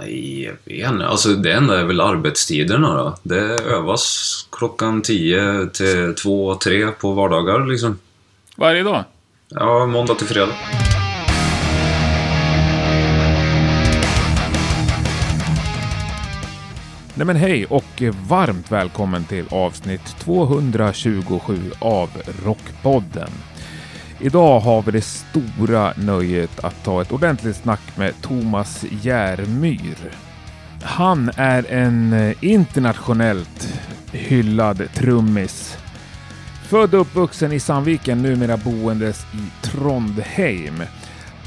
Nej, jag vet inte. Alltså det enda är väl arbetstiderna då. Det övas klockan 10 till 2, 3 på vardagar liksom. Varje dag? Ja, måndag till fredag. Nej men hej och varmt välkommen till avsnitt 227 av Rockpodden. Idag har vi det stora nöjet att ta ett ordentligt snack med Thomas Järmyr. Han är en eh, internationellt hyllad trummis. Född och uppvuxen i Sandviken, numera boendes i Trondheim.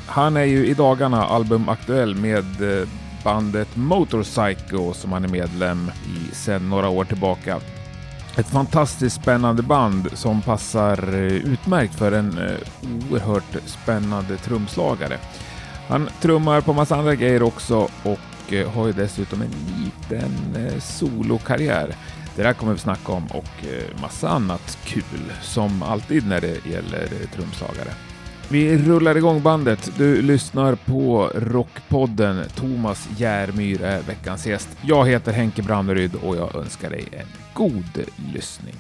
Han är ju i dagarna albumaktuell med eh, bandet Motorcycle som han är medlem i sedan några år tillbaka. Ett fantastiskt spännande band som passar eh, utmärkt för en eh, oerhört spännande trumslagare. Han trummar på massa andra grejer också och eh, har ju dessutom en liten solokarriär. Det där kommer vi snacka om och massa annat kul som alltid när det gäller trumslagare. Vi rullar igång bandet. Du lyssnar på Rockpodden. Thomas Järmyr är veckans gäst. Jag heter Henke Branneryd och jag önskar dig en god lyssning.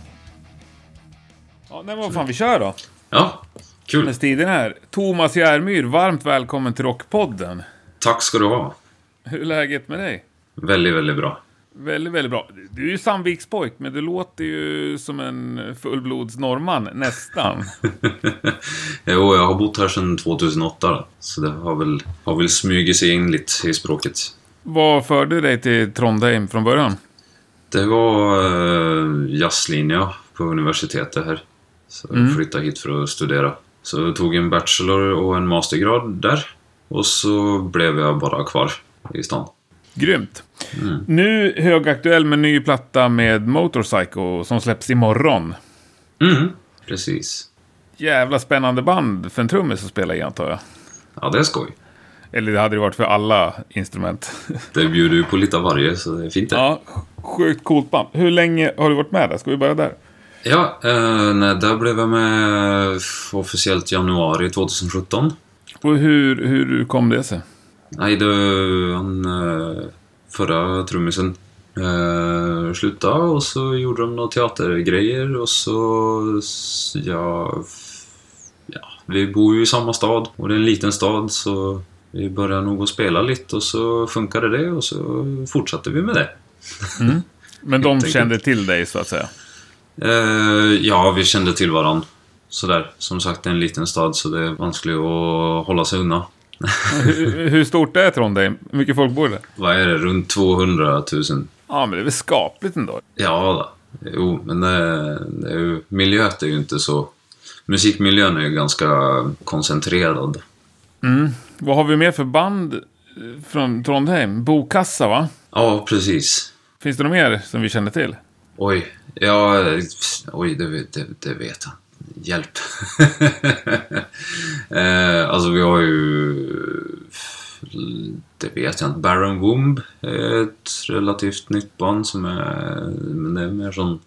Ja, nej, vad fan, vi kör då. Ja, kul. Med tiden här. Thomas Järmyr, varmt välkommen till Rockpodden. Tack ska du ha. Hur är läget med dig? Väldigt, väldigt bra. Väldigt, väldigt bra. Du är ju Sandvikspojk, men du låter ju som en fullblods norrman, nästan. jo, jag har bott här sedan 2008, så det har väl, har väl smugit sig in lite i språket. Vad förde dig till Trondheim från början? Det var uh, jazzlinje på universitetet här. Så jag mm. flyttade hit för att studera. Så jag tog en bachelor och en mastergrad där. Och så blev jag bara kvar i stan. Grymt. Mm. Nu högaktuell med ny platta med Motorcycle som släpps imorgon. Mm, precis. Jävla spännande band för en trummis att spela i antar jag. Ja, det är skoj. Eller det hade det varit för alla instrument. Det bjuder ju på lite av varje, så det är fint det. Ja, sjukt coolt band. Hur länge har du varit med där? Ska vi börja där? Ja, eh, nej, där blev jag med officiellt januari 2017. Och hur, hur kom det sig? Nej, det, han, eh, förra trummisen eh, slutade och så gjorde de några teatergrejer och så, ja, ja, vi bor ju i samma stad och det är en liten stad så vi började nog att spela lite och så funkade det och så fortsatte vi med det. Mm. Men de kände till dig så att säga? Eh, ja, vi kände till varandra. Sådär. Som sagt, det är en liten stad så det är vanskligt att hålla sig undan hur, hur, stort är Trondheim? Hur mycket folk bor där? Vad är det? Runt 200 000? Ja, men det är väl skapligt ändå? Ja, då. jo, men det, det är ju, miljöet är ju inte så... Musikmiljön är ju ganska koncentrerad. Mm. Vad har vi mer för band från Trondheim? Bokassa, va? Ja, precis. Finns det något mer som vi känner till? Oj, ja, oj, det, det, det vet jag hjälp. eh, alltså vi har ju... Det vet jag inte. Baron Womb är ett relativt nytt band som är... Men det är mer sån...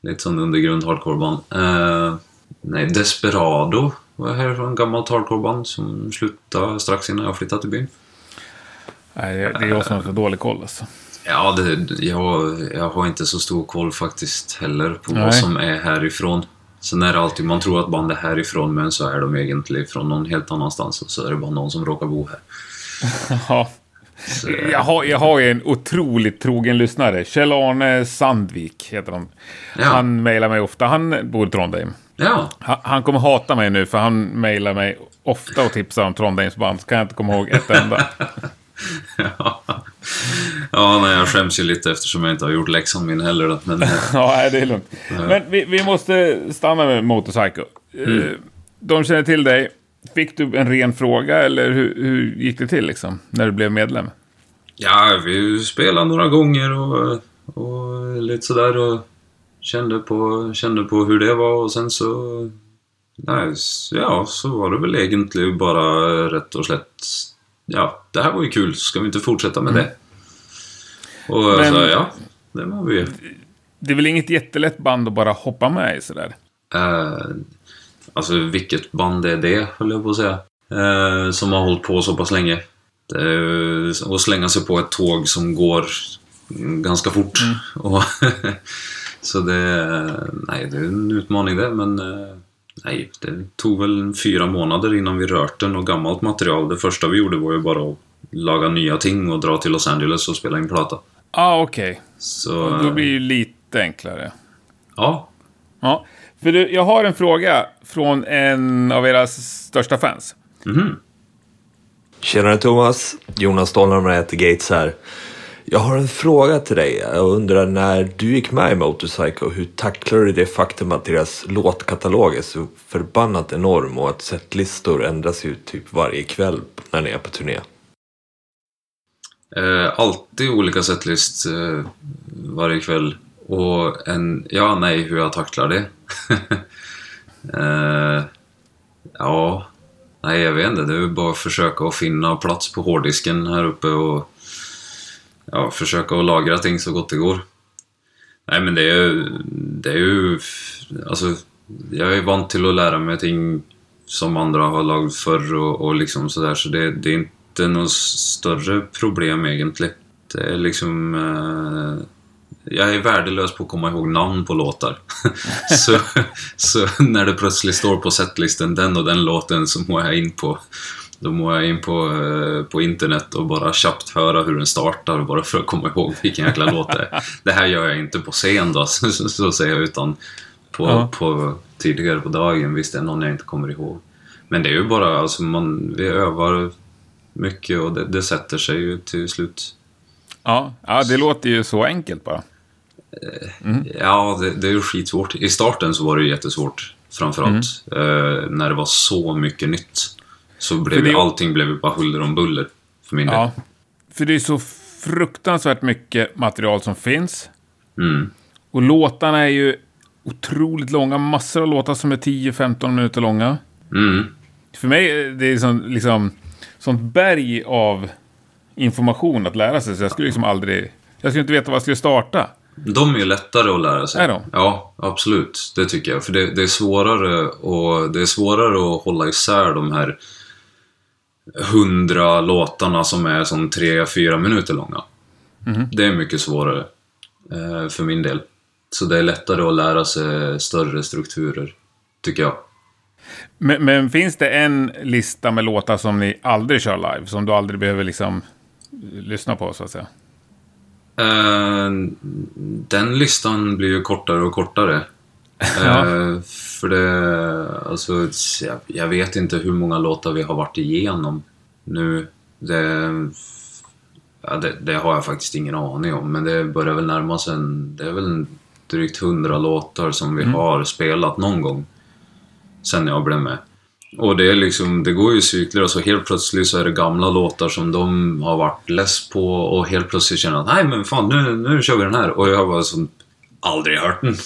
Lite sån undergrund hardcoreband. Eh, nej, Desperado var härifrån. Gammalt hardcoreband som slutade strax innan jag flyttade till byn. Nej, det är jag som har för dålig koll alltså. Ja, det, jag, jag har inte så stor koll faktiskt heller på Nej. vad som är härifrån. Sen är det alltid, man tror att band är härifrån men så är de egentligen från någon helt annanstans och så är det bara någon som råkar bo här. Ja. Jag har, jag har en otroligt trogen lyssnare. Kjell-Arne Sandvik heter han. Ja. Han mejlar mig ofta. Han bor i Trondheim. Ja. Han, han kommer hata mig nu för han mejlar mig ofta och tipsar om Trondheims band. Så kan jag inte komma ihåg ett enda. ja. ja, nej, jag skäms ju lite eftersom jag inte har gjort läxan min heller. Då, men... ja, det är lugnt. Men vi, vi måste stanna med Motorcycle. Mm. Eh, de känner till dig. Fick du en ren fråga eller hur, hur gick det till liksom, när du blev medlem? Ja, vi spelade några gånger och, och lite sådär och kände på, kände på hur det var och sen så... Nej, ja, så var det väl egentligen bara rätt och slätt ja, det här var ju kul, ska vi inte fortsätta med mm. det? Och Men, så, ja, det var vi Det är väl inget jättelätt band att bara hoppa med i sådär? Uh, alltså vilket band är det, höll jag på att säga. Uh, som har hållit på så pass länge. Är att slänga sig på ett tåg som går ganska fort. Och, så det, nej, det är en utmaning det, men eh, nej, det tog väl fyra månader innan vi rört den och gammalt material. Det första vi gjorde var ju bara att laga nya ting och dra till Los Angeles och spela in plata. Ja, ah, okej. Så, Då blir det ju lite enklare. ja, Ja, för du, jag har en fråga från en av era största fans. mhm. Tjenare Thomas! Jonas Stålhammar heter Gates här. Jag har en fråga till dig. Jag undrar när du gick med i Motorcycle, hur tacklade du det faktum att deras låtkatalog är så förbannat enorm och att setlistor ändras ut typ varje kväll när ni är på turné? Eh, alltid olika setlist eh, varje kväll. Och en, ja, nej, hur jag tacklar det. eh, ja, nej, jag vet inte. Det är bara att försöka att finna plats på hårddisken här uppe och ja, försöka att lagra ting så gott det går. Nej, men det är ju, det är ju, alltså, jag är van till att lära mig ting som andra har lagt förr och, och liksom sådär, så det, det är inte något större problem egentligen. Det är liksom... Eh, jag är värdelös på att komma ihåg namn på låtar. så, så när det plötsligt står på setlisten den och den låten så må jag in på då må jag in på, eh, på internet och bara köpt höra hur den startar bara för att komma ihåg vilken jäkla låt det är. Det här gör jag inte på scen då, så, så, så säger jag, utan på, Ja. på, tidigare på dagen, visst det är någon jag inte kommer ihåg. Men det är ju bara, alltså man, vi övar mycket och det, det sätter sig ju till slut. Ja, ja, det låter ju så enkelt bara. Ja, det, det är ju skitsvårt. I starten så var det ju jättesvårt, framförallt. Eh, när det var så mycket nytt. Så blev det- allting blev bara huller om buller, för min del. Ja, för det är så fruktansvärt mycket material som finns. Mm. Och låtarna är ju otroligt långa. Massor av låtar som är 10-15 minuter långa. Mm. För mig är det sån, liksom sånt berg av information att lära sig. Så jag skulle liksom aldrig... Jag skulle inte veta var jag skulle starta. De är ju lättare att lära sig. Är de? Ja, absolut. Det tycker jag. För det, det, är svårare och det är svårare att hålla isär de här hundra låtarna som är som tre, fyra minuter långa. Mhm. Det är mycket svårare eh, för min del. Så det är lättare att lära sig större strukturer, tycker jag. Men, men finns det en lista med låtar som ni aldrig kör live? Som du aldrig behöver liksom lyssna på, så att säga? Eh, den listan blir ju kortare och kortare. Ja. Eh, för det, alltså, jag, jag vet inte hur många låtar vi har varit igenom nu. Det, ja, det, det har jag faktiskt ingen aning om, men det börjar väl närma sig en, det är väl en drygt hundra låtar som vi har spelat någon gång. Sen jag blev med. Och det är liksom, det går ju i cykler och så helt plötsligt så är det gamla låtar som de har varit less på och helt plötsligt känner att nej men fan nu, nu kör vi den här och jag har bara som aldrig hört den.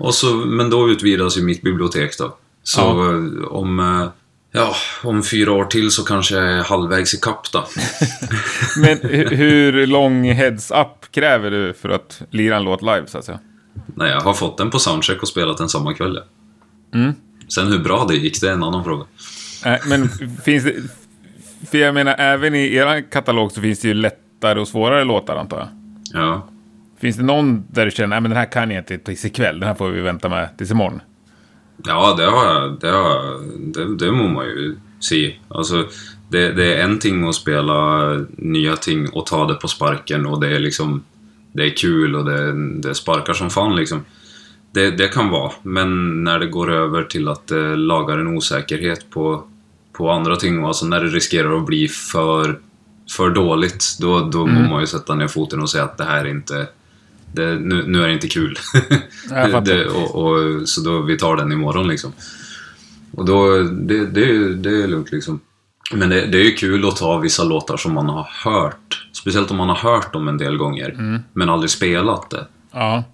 Och så, men då utvidas ju mitt bibliotek då. Så Ja. om, eh, ja, om fyra år till så kanske jag är halvvägs i kapp då. Men hu- hur lång heads-up kräver du för att lira en låt live, så att säga? Nej, jag har fått den på soundcheck och spelat den samma kväll. Mm. Sen hur bra det gick, det är en annan fråga. Nej, men finns det... För jag menar, även i er katalog så finns det ju lättare och svårare låtar, antar jag. Ja. Finns det någon där du känner, men den här kan jag inte tills ikväll, den här får vi vänta med tills imorgon? Ja, det har jag. Det, har, det, det må man ju se. Alltså, det, det är en ting att spela nya ting och ta det på sparken och det är liksom... Det är kul och det, det sparkar som fan liksom. Det, det kan vara, men när det går över till att det lagar en osäkerhet på, på andra ting, alltså när det riskerar att bli för, för dåligt, då, då må man ju sätta ner foten och säga att det här är inte... Det, nu, nu är det inte kul. Det, och, och, så då vi tar den imorgon liksom. Och då, det, det, det är lugnt liksom. Men det, det är ju kul att ta vissa låtar som man har hört. Speciellt om man har hört dem en del gånger, men aldrig spelat det. Ja.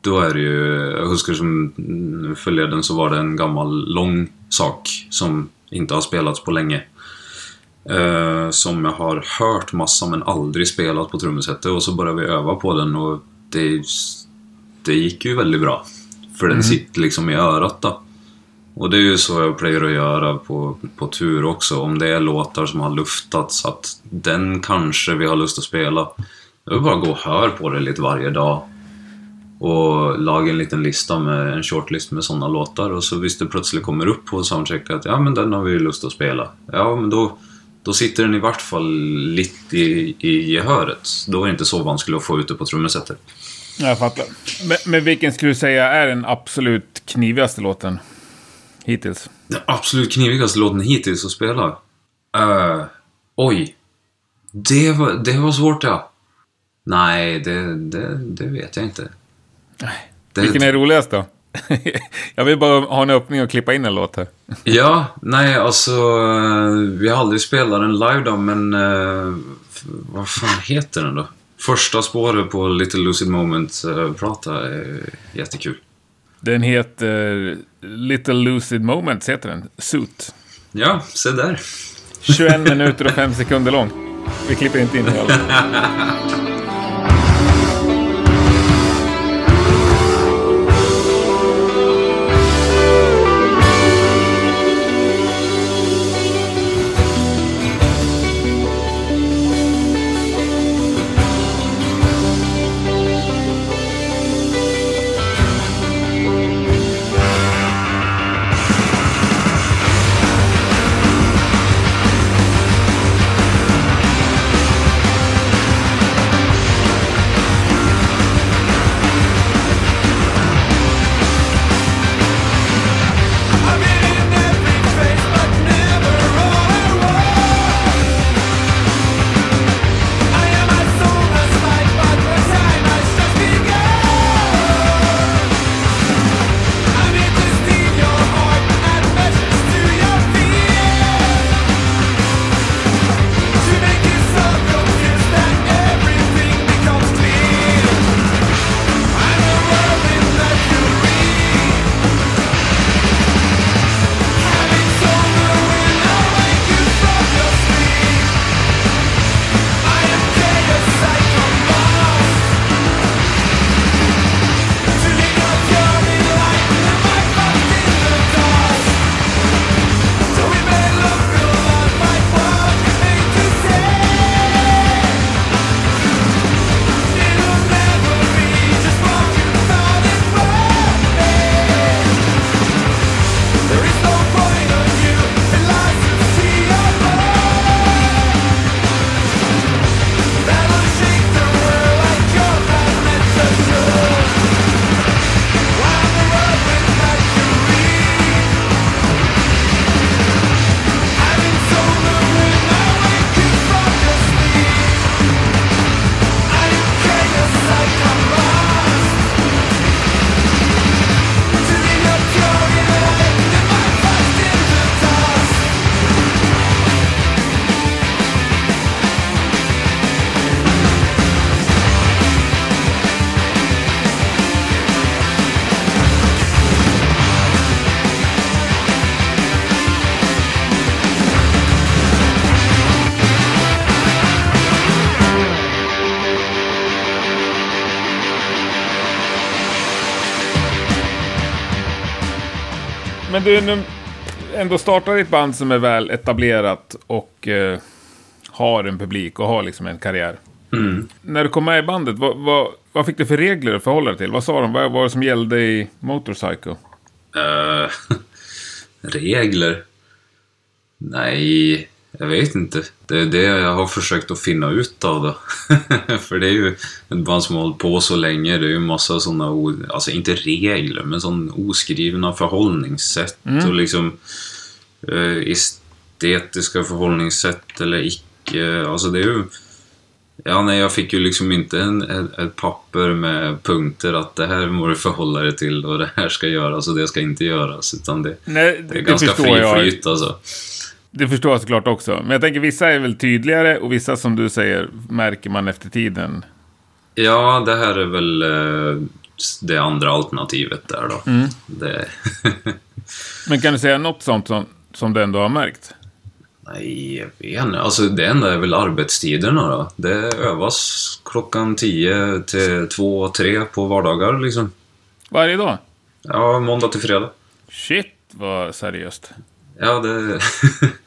Då är det ju, jag huskar som förleden så var det en gammal lång sak som inte har spelats på länge. Eh, som jag har hört massa men aldrig spelat på trumsetet och så började vi öva på den och det, det gick ju väldigt bra. För den sitter liksom i örat då. Och det är ju så jag plejer att göra på, på tur också. Om det är låtar som har luftats, att den kanske vi har lust att spela. Jag vill bara gå och hör på det lite varje dag. Och laga en liten lista med en shortlist med sådana låtar. Och så visst det plötsligt kommer upp på soundcheck att ja men den har vi ju lust att spela. Ja men då, då sitter den i vart fall lite i, i gehöret. Då är det inte så vanskligt att få ut det på trummesetet. Jag fattar. Men, men vilken skulle du säga är den absolut knivigaste låten? Hittills. Den absolut knivigaste låten hittills att spela? Uh, oj. Det var, det var svårt ja. Nej, det, det, det vet jag inte. Det, Vilken är roligast då? Jag vill bara ha en öppning och klippa in en låt här. Ja, nej alltså... eh, Vi har aldrig spelat den live då, men... Uh, vad fan heter den då? Första spåret på Little Lucid Moment-prata är jättekul. Den heter Little Lucid Moments, heter den. Suit. Ja, se där. 21 minuter och 5 sekunder lång. Vi klipper inte in hela. Men du, nu ändå startar ett band som är väl etablerat och eh, har en publik och har liksom en karriär. När du kom med i bandet, vad, vad, vad fick du för regler att förhålla dig till? Vad sa de? Vad var det som gällde i Motorcycle? Eh, regler? Nej, jag vet inte. Det är det jag har försökt att finna ut av då. För det är ju ett band som har hållit på så länge. Det är ju massa sådana, alltså inte regler, men sådana oskrivna förhållningssätt och liksom eh, estetiska förhållningssätt eller icke. Alltså det är ju... Ja, nej, jag fick ju liksom inte en, ett, ett papper med punkter att det här må du förhålla dig till och det här ska göras och det ska inte göras. Utan det, Nej, det är ganska fri flyt alltså. Det förstår jag såklart också. Men jag tänker vissa är väl tydligare och vissa som du säger märker man efter tiden. Ja, det här är väl eh, det andra alternativet där då. Mm. Det, Men kan du säga något sånt som, som du ändå har märkt? nej, jag vet inte. Alltså det enda är väl arbetstiderna då. Det övas klockan 10 till 2, 3 på vardagar liksom. Varje dag? Ja, måndag till fredag. Shit, vara seriöst. Ja, det...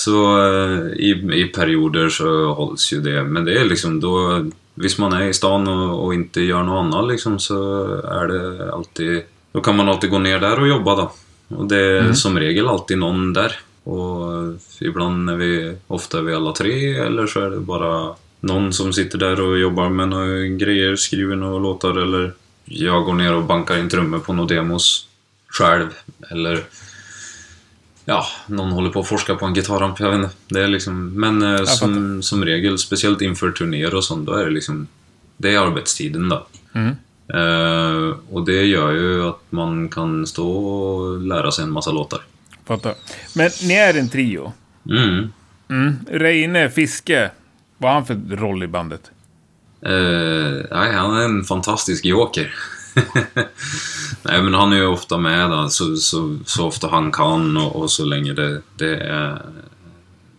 så eh, i, i perioder så hålls ju det. Men det är liksom då... Visst man är i stan och, och inte gör något annat liksom så är det alltid... Då kan man alltid gå ner där och jobba då. Och det är som regel alltid någon där. Och ibland är vi... Ofta är vi alla tre eller så är det bara någon som sitter där och jobbar med några grejer, skriver några låtar eller jag går ner och bankar in trummor på några demos själv. Eller ja, någon håller på att forska på en gitarramp, jag vet inte. Det är liksom, men eh, som, som regel, speciellt inför turnéer och sånt, då är det liksom det är arbetstiden då. Mm. Eh, och det gör ju att man kan stå och lära sig en massa låtar. Fattar. Men ni är en trio. Mm. Mm. Reine Fiske, vad har han för roll i bandet? Eh, nej, han är en fantastisk joker. nej, men han är ju ofta med då, så, så, så ofta han kan och, och så länge det, det, är,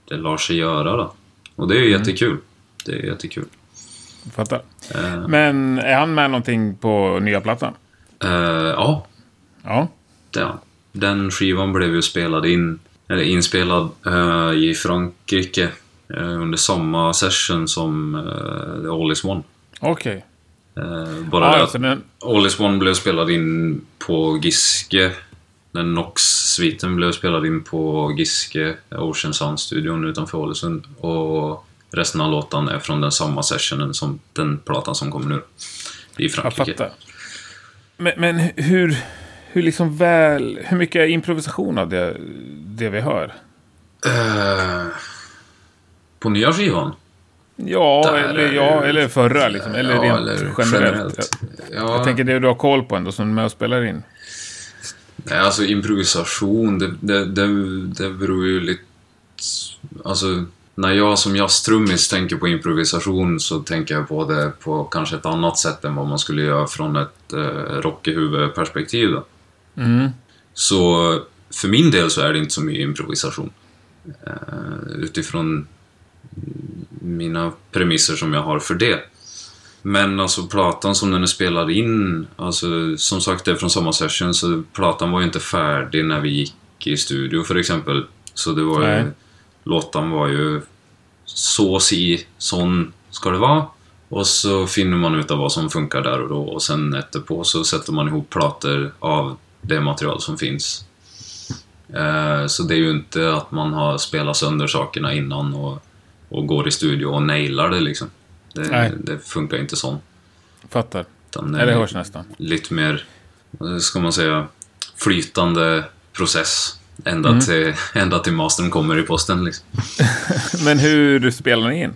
det lar sig göra. Då. Och det är ju jättekul. Det är jättekul. Fattar. Eh, Men är han med någonting på nya plattan? eh, ja, Ja. han. Den skivan blev ju spelad in, eller inspelad eh, i Frankrike under samma session som The All Is One. Okej. Eh, bara Ja, det alltså att den... All Is One blev spelad in på Giske. Den Nox-sviten blev spelad in på Giske, Ocean Sound-studion utanför Ålesund. Och resten av låten är från den samma sessionen som den platan som kommer nu. I Jag Frankrike. fattar. Men, men hur, hur liksom väl... Hur mycket är improvisation av det, det vi hör? Eh, på nya skivan? Ja, eller, är ja, eller förra liksom. Eller Ja, rent eller generellt. Jag, Ja, jag tänker det du har koll på ändå, som är med och spelar in. Nej, alltså improvisation, det, det, det, det beror ju lite... Alltså, när jag som jazztrummis tänker på improvisation så tänker jag på det på kanske ett annat sätt än vad man skulle göra från ett eh, rockehuvudperspektiv. Mm. Så för min del så är det inte så mycket improvisation. Eh, utifrån mina premisser som jag har för det. Men alltså platan som den är spelad in, alltså som sagt det är från samma session så platan var ju inte färdig när vi gick i studio för exempel. Så det var ju, låtan var ju så si, sån ska det vara. Och så finner man ut av vad som funkar där och då och sen etterpå så sätter man ihop plattor av det material som finns. Eh, Så det är ju inte att man har spelat sönder sakerna innan och, och går i studio och nailar det liksom. Det, Nej. det funkar inte så. Fattar. Utan Ja, det hörs nästan. lite mer, ska man säga, flytande process. Ända, Mm. till, ända till mastern kommer i posten liksom. Men hur spelar ni in?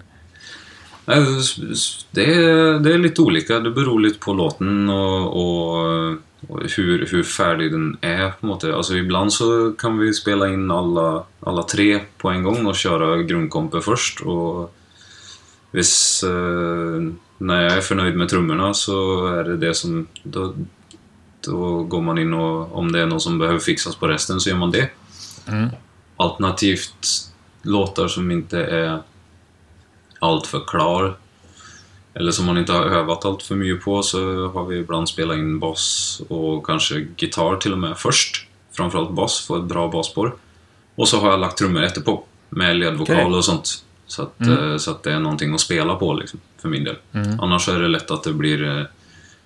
Det är, det är lite olika. Det beror lite på låten och, och hur, hur färdig den är. På något. Alltså ibland så kan vi spela in alla, alla tre på en gång och köra grundkomper först. Och hvis, eh, när jag är förnöjd med trummorna så är det det som... Då, då går man in och om det är något som behöver fixas på resten så gör man det. Mm. Alternativt låtar som inte är alltför klar eller som man inte har övat allt för mycket på så har vi ibland spelat in bas och kanske gitarr till och med först. Framförallt bas, få ett bra basspår. Och så har jag lagt trummor efterpå med ledvokal Okej. och sånt. Så att, Mm. eh, så att det är någonting att spela på liksom, för min del. Mm. Annars är det lätt att det blir, eh,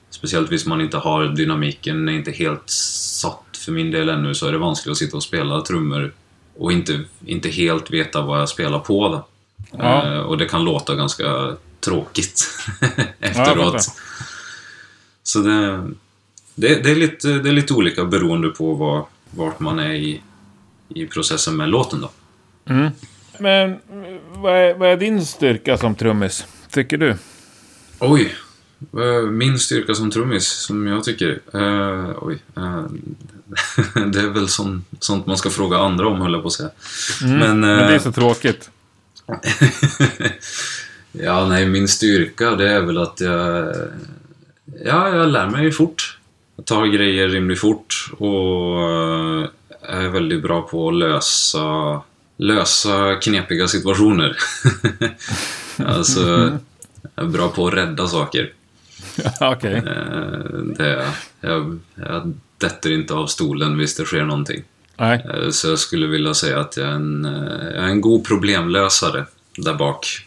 speciellt hvis man inte har dynamiken, är inte helt satt för min del ännu, så är det vanskligt att sitta och spela trummor och inte, inte helt veta vad jag spelar på. Ja. Eh, och det kan låta ganska tråkigt efteråt. fattar. så det, det, det, är lite, det är lite olika beroende på var, vart man är i, i processen med låten. Då. Mm. Men mm, vad är, vad är din styrka som trummis? Tycker du? Oj! Min styrka som trummis, som jag tycker. Eh, oj. eh, det är väl sån, sånt man ska fråga andra om, höll jag på att säga. Men, Men det är eh, så tråkigt. ja, nej, min styrka det är väl att jag... Ja, jag lär mig fort. Jag tar grejer rimligt fort och eh, är väldigt bra på att lösa, lösa knepiga situationer. alltså, jag är bra på att rädda saker. Okej. Eh, det är jag. jag. Detter inte av stolen visst det sker någonting. Nej. Eh, Så jag skulle vilja säga att jag är en, eh, jag är en god problemlösare där bak.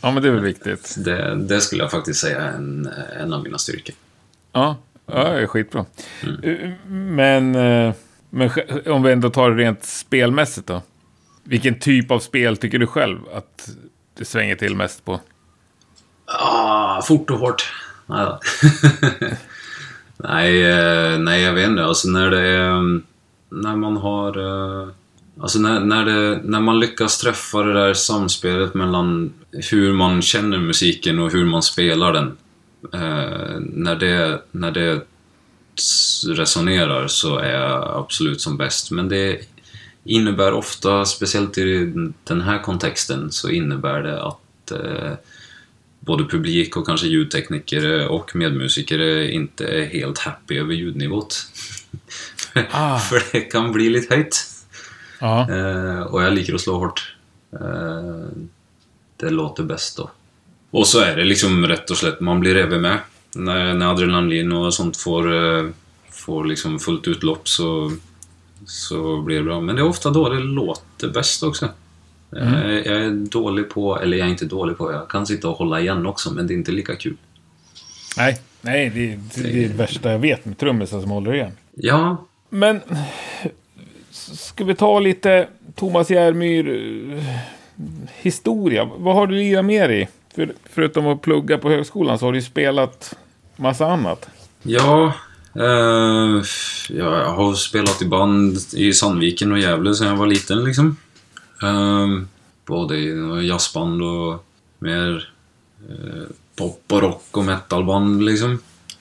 Ja, men det är väl viktigt. Det, det skulle jag faktiskt säga är en, en av mina styrkor. Ja, ja det är skitbra. Eh, Men, eh, men om vi ändå tar det rent spelmässigt då. Vilken typ av spel tycker du själv att det svänger till mest på? Ah, fort och hårt. Nej, då. nej, eh, nej, jag vet inte. Alltså när det är... mm, När man har... Alltså när, när, det, när man lyckas träffa det där samspelet mellan hur man känner musiken och hur man spelar den. Eh, när, det, när det resonerar så är jag absolut som bäst. Men det innebär ofta, speciellt i den här kontexten, så innebär det att eh, både publik och kanske ljudtekniker och medmusiker inte är helt happy över ljudnivåt. Ah. För det kan bli lite höjt. Ja, Eh, och jag liker att slå hårt. Eh, det låter bäst då. Och så är det liksom rätt och slätt, man blir även med. När, när adrenalin och sånt får, eh, får liksom fullt utlopp så, så blir det bra. Men det är ofta då det låter bäst också. Mm. Eh, jag är dålig på, eller jag är inte dålig på, jag kan sitta och hålla igen också, men det är inte lika kul. nej, nej det, det, det är det värsta jag vet med trummisar som håller igen. Ja, Men ska vi ta lite Thomas Järmyr eh, historia. Vad har du lirat mer i? För, förutom att plugga på högskolan så har du ju spelat massa annat. Ja, eh, jag har spelat i band i Sandviken och Gävle sedan jag var liten liksom. Eh, både i jazzband och mer eh, pop och rock och metalband liksom.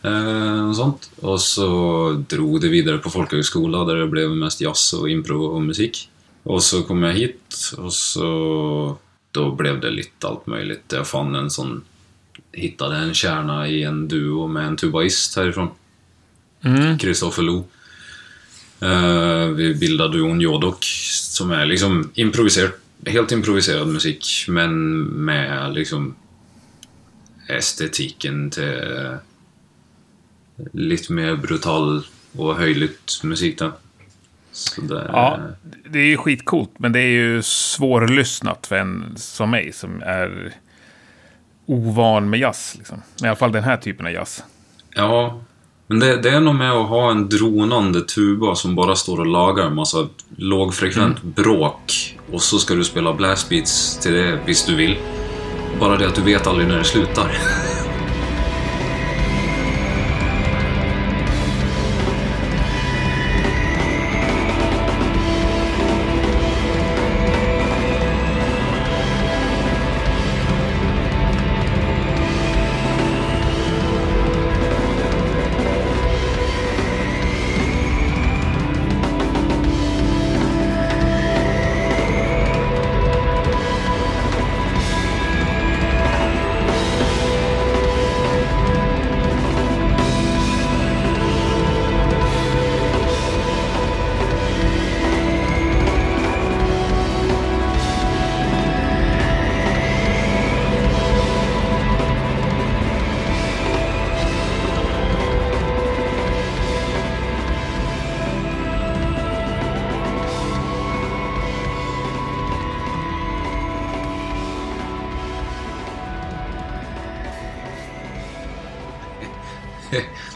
Eh, och sånt. Och så drog det vidare på folkhögskola där det blev mest jazz och impro och musik. Och så kom jag hit och så då blev det lite allt möjligt. Jag fann en sån hittade en kärna i en duo med en tubaist härifrån. Mm. Kristoffer Lo. Eh, vi bildade duon Jodok som är liksom improviserad, helt improviserad musik men med liksom estetiken till eh, lite mer brutal och höjligt musik då. Det, Ja, det är ju skitcoolt, men det är ju svårlyssnat för en som mig som är ovan med jazz. Liksom. I alla fall den här typen av jazz. Ja, men det, det är nog med att ha en dronande tuba som bara står och lagar en massa lågfrekvent bråk och så ska du spela blastbeats till det visst du vill. Bara det att du vet aldrig när det slutar.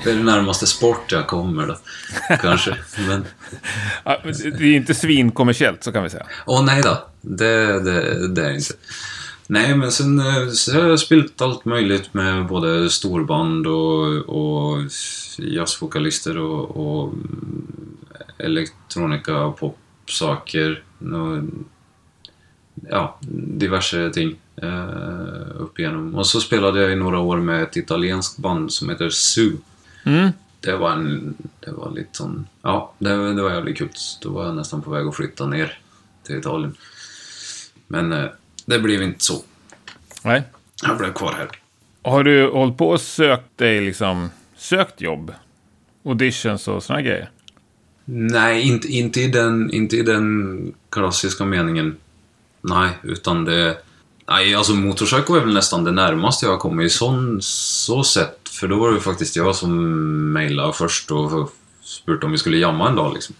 Det är det närmaste sport jag kommer då. Kanske. Men... Det är inte svinkommersiellt, så kan vi säga. Åh nej då. Det, det, det är inte. Nej, men sen eh, så har jag spelat allt möjligt med både storband och, och jazzvokalister och, och elektronika, popsaker. och, Ja, diverse ting eh, upp igenom. Och så spelade jag i några år med ett italienskt band som heter Su. Mm. Det var en... Det var lite sån... Ja, det, det var jävligt kul. Då var jag nästan på väg att flytta ner till Italien. Men eh, det blev inte så. Nej. Jag blev kvar här. Har du hållit på och sökt dig, liksom, sökt jobb? Auditions och såna grejer? Nej, inte, inte, i den, inte i den klassiska meningen. Nej, utan det... Nej, alltså Motorcycle är väl nästan det närmaste jag har kommit i sån, så sätt. För då var det faktiskt jag som mejlade först och spurtade om vi skulle jamma en dag liksom.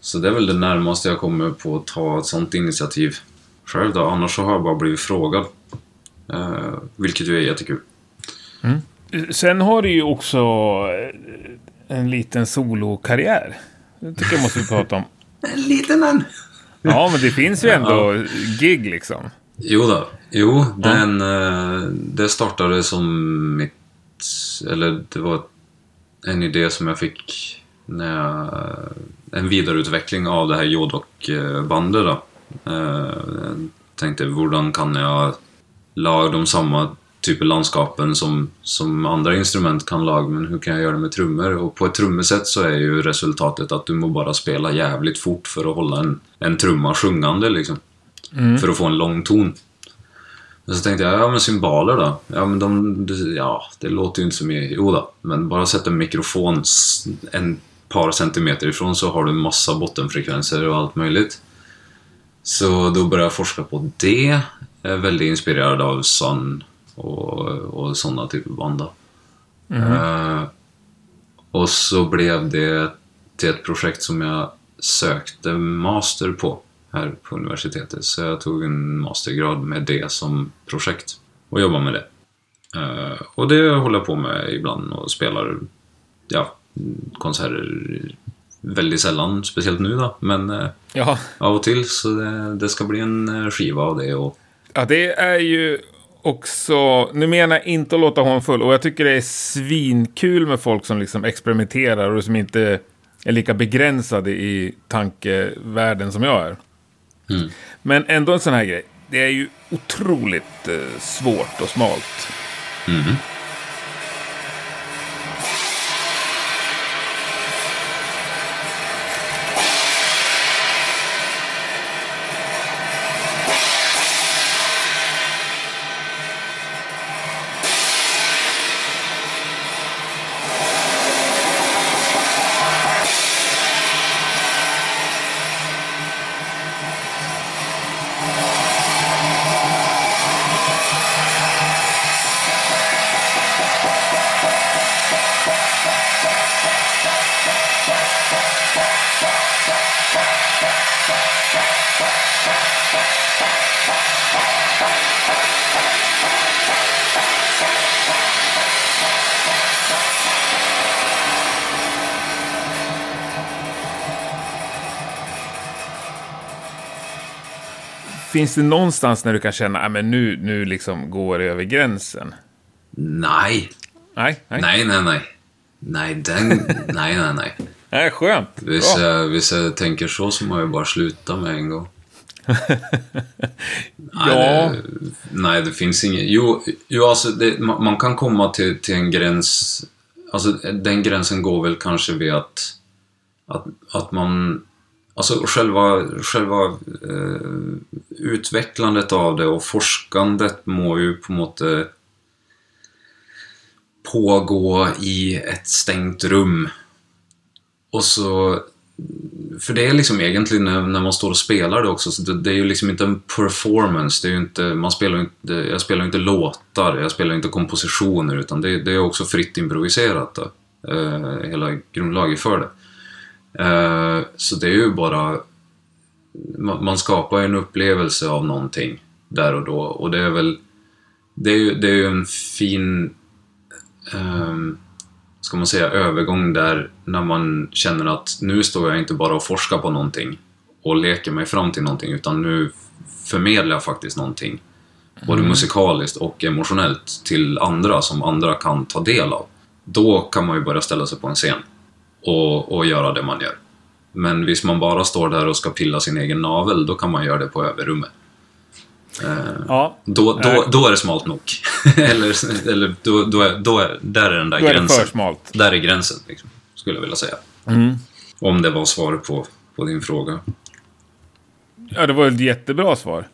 Så det är väl det närmaste jag kommer på att ta ett sånt initiativ själv då. Annars så har jag bara blivit frågad. Eh, vilket ju är jättekul. Sen har du ju också eh, en liten solokarriär. Det tycker jag måste vi prata om. En liten en! Ja, men det finns ju ändå gig liksom. Jo då. Jo, den, eh, det startade som mitt... Eller det var en idé som jag fick när jag... En vidareutveckling av det här Jodok-bandet då. Eh, Jag tänkte, hur kan jag laga de samma typ av landskapen som, som andra instrument kan laga, men hur kan jag göra det med trummor? Och på ett trummesätt så är ju resultatet att du må bara spela jävligt fort för att hålla en, en trumma sjungande liksom. För att få en lång ton. Men så tänkte jag, ja men cymbaler då? Ja men de, ja det låter ju inte så mycket. Jo då, men bara sätta en mikrofon en par centimeter ifrån så har du massa bottenfrekvenser och allt möjligt. Så då började jag forska på det. Jag är väldigt inspirerad av Sun och, och sådana typer av band. då. Eh, och så blev det till ett projekt som jag sökte master på här på universitetet. Så jag tog en mastergrad med det som projekt och jobbar med det. Eh, och det håller jag på med ibland och spelar ja, konserter väldigt sällan, speciellt nu då. Men eh, Ja. av och till så det, det ska bli en eh, skiva av det. Och, ja, det är ju också... Nu menar jag inte att låta honom full. Och jag tycker det är svinkul med folk som liksom experimenterar och som inte är lika begränsade i tankevärlden som jag är. Mm. Men ändå en sån här grej. Det är ju otroligt eh, svårt och smalt. Mhm. Finns det någonstans när du kan känna att nu, nu liksom går det över gränsen? Nej, Nej, nej. nej, nej, nej. Nej, den... nej, nej, nej. Nej, skönt. Bra. jag, hvis jag tänker så så må jag bara sluta med en gång. Nej, Ja. det, nej, det finns inget. Jo, jo alltså det, man, man kan komma till, till en gräns. Alltså den gränsen går väl kanske vid att, att, att man... Alltså själva, själva eh, utvecklandet av det och forskandet må ju på något sätt pågå i ett stängt rum. Och så... För det är liksom egentligen när, när man står och spelar det också, så det, det är ju liksom inte en performance. Det är ju inte, man spelar inte, jag spelar ju inte låtar, jag spelar ju inte kompositioner, utan det, det är också fritt improviserat. Då, eh, hela grundlaget för det. Eh, så det är ju bara... Man, skapar ju en upplevelse av någonting där och då, och det är väl... Det är ju, det är ju en fin ehm, ska man säga, övergång där när man känner att nu står jag inte bara och forskar på någonting och leker mig fram till någonting utan nu förmedlar jag faktiskt någonting. Både musikaliskt och emotionellt till andra som andra kan ta del av. Då kan man ju börja ställa sig på en scen och, och göra det man gör. Men hvis man bara står där och ska pilla sin egen navel, då kan man göra det på överrummet. Ja, Då, då, Nej. då är det smalt nog. eller eller då, då, är, då är, där är den där då är det gränsen. för smalt. Där är gränsen, liksom, skulle jag vilja säga. Om det var svaret på, på din fråga. Ja, det var ett jättebra svar.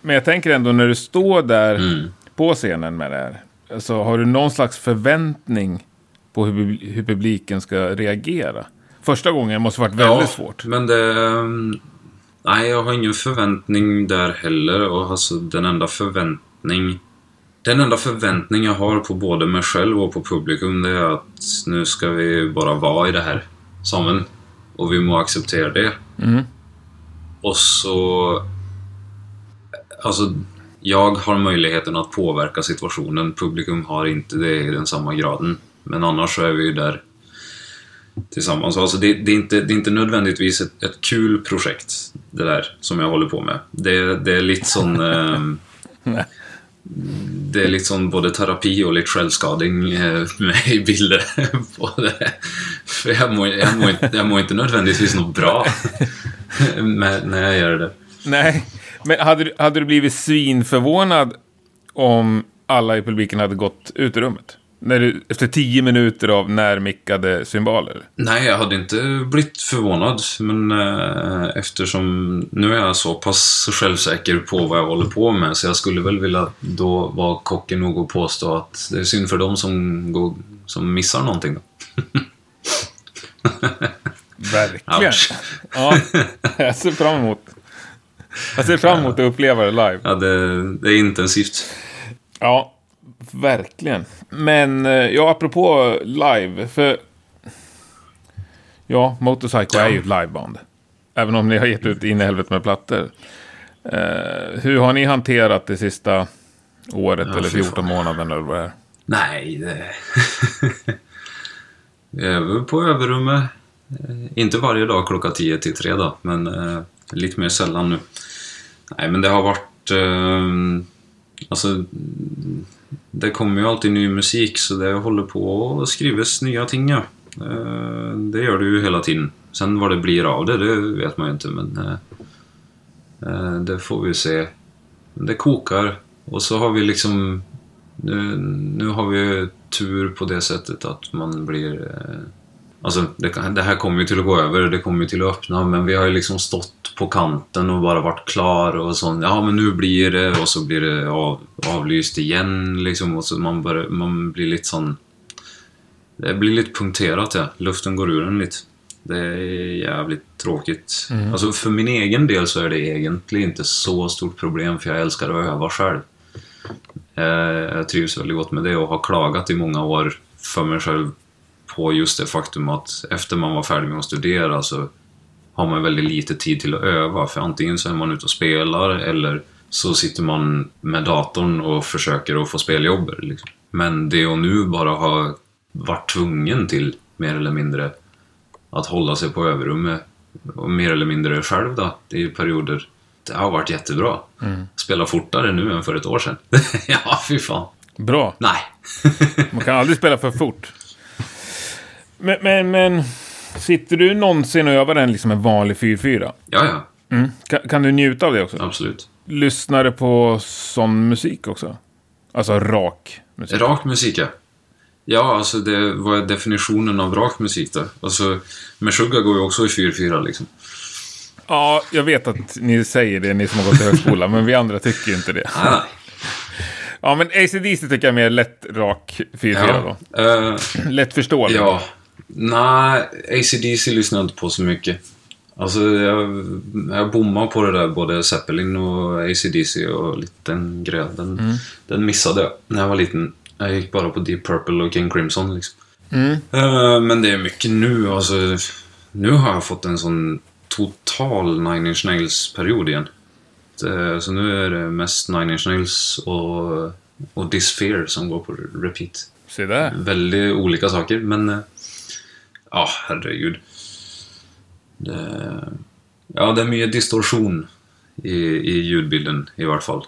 Men jag tänker ändå när du står där Mm. på scenen med det här. Alltså, har du någon slags förväntning på hur, hur publiken ska reagera? Första gången måste ha varit väldigt svårt. Men det... Nej, jag har ingen förväntning där heller. Och alltså, den enda förväntning Den enda förväntning jag har på både mig själv och på publikum det är att nu ska vi bara vara i det här sången. Och vi må acceptera det. Mm. Och så... Alltså, jag har möjligheten att påverka situationen. Publikum har inte det i den samma graden. Men annars så är vi ju där tillsammans. Alltså det, det, är, inte, det är inte nödvändigtvis ett, ett kul projekt, det där som jag håller på med. Det, det är lite sån... ehm, det är liksom både terapi och lite självskading eh, med i bilder på det. För jag mår, jag mår, inte, jag mår inte nödvändigtvis något bra när jag gör det. Nej, men hade, du- hade du blivit svinförvånad om alla i publiken hade gått ut ur rummet? När du, efter tio minuter av närmickade symboler? Nej, jag hade inte blivit förvånad, men eh, eftersom nu är jag så pass självsäker på vad jag håller på med så jag skulle väl vilja då vara kocken nog och påstå att det är synd för dem som, går, som missar någonting. Verkligen. Ja, jag ser fram emot Jag ser fram emot att uppleva det live. Ja, det, det är intensivt. Ja, verkligen. Men, eh, ja, apropå live, för... Ja, Motorcycle är ju ett liveband. Även om ni har gett ut in i helvete med plattor. Eh, hur har ni hanterat det sista året Ja, eller fy 14 fan. månaderna eller vad det är? Nej, det... Vi är på överrummet. Eh, Inte varje dag klockan 10 till 3 då, men eh, lite mer sällan nu. Nej, men det har varit... Eh, alltså, det kommer ju alltid ny musik, så det håller på att skrivas nya ting, ja. Eh, det gör det ju hela tiden. Sen vad det blir av det, det vet man ju inte, men... Eh, eh, det får vi se. Det kokar. Och så har vi liksom nu, nu har vi tur på det sättet att man blir... Alltså, det, det här kommer ju till att gå över, det kommer ju till att öppna, men vi har ju liksom stått på kanten och bara varit klar och sånt. Ja, men nu blir det och så blir det av, avlyst igen liksom och så man, börjar, man blir lite sån... Det blir lite punkterat, ja. Luften går ur en lite. Det är jävligt tråkigt. Alltså för min egen del så är det egentligen inte så stort problem för jag älskar att öva själv. Eh, Jag trivs väldigt gott med det och har klagat i många år för mig själv på just det faktum att efter man var färdig med att studera så har man väldigt lite tid till att öva. För antingen så är man ute och spelar eller så sitter man med datorn och försöker att få speljobb. Liksom. Men det och nu bara ha varit tvungen till, mer eller mindre, att hålla sig på överrummet och mer eller mindre själv då, i perioder. Det har varit jättebra. Spela fortare nu än för ett år sedan. ja, fy fan. Bra. Nej. Man kan aldrig spela för fort. Men, men, men sitter du någonsin och övar en, liksom en vanlig 4-4? ja, ja. Mm. Kan, kan du njuta av det också? Absolut. Lyssnar du på sån musik också? Alltså rak musik? Rak musik, ja. Ja, alltså det, vad är definitionen av rak musik då? Alltså, Meshuggah går ju också i 4-4 liksom. Ja, jag vet att ni säger det, ni som har gått i högskola, men vi andra tycker inte det. Nej, nej. Ja, men ACDC tycker jag är mer lätt rak 4-4 Ja, då. eh, Lätt förståelig. ja. Nej, ACDC lyssnar jag inte på så mycket. Alltså, jag, jag bommar på det där, både Zeppelin och ACDC och lite den grejen. Den, den missade jag när jag var liten. Jag gick bara på Deep Purple och King Crimson liksom. Eh, men det är mycket nu, alltså. Nu har jag fått en sån total Nine Inch Nails-period igen. Det, så nu är det mest Nine Inch Nails och, och Disfear som går på repeat. Se där. Väldigt olika saker, men... eh, Ja, herregud. Det, ja, det är mycket distorsion i, i ljudbilden i vart fall.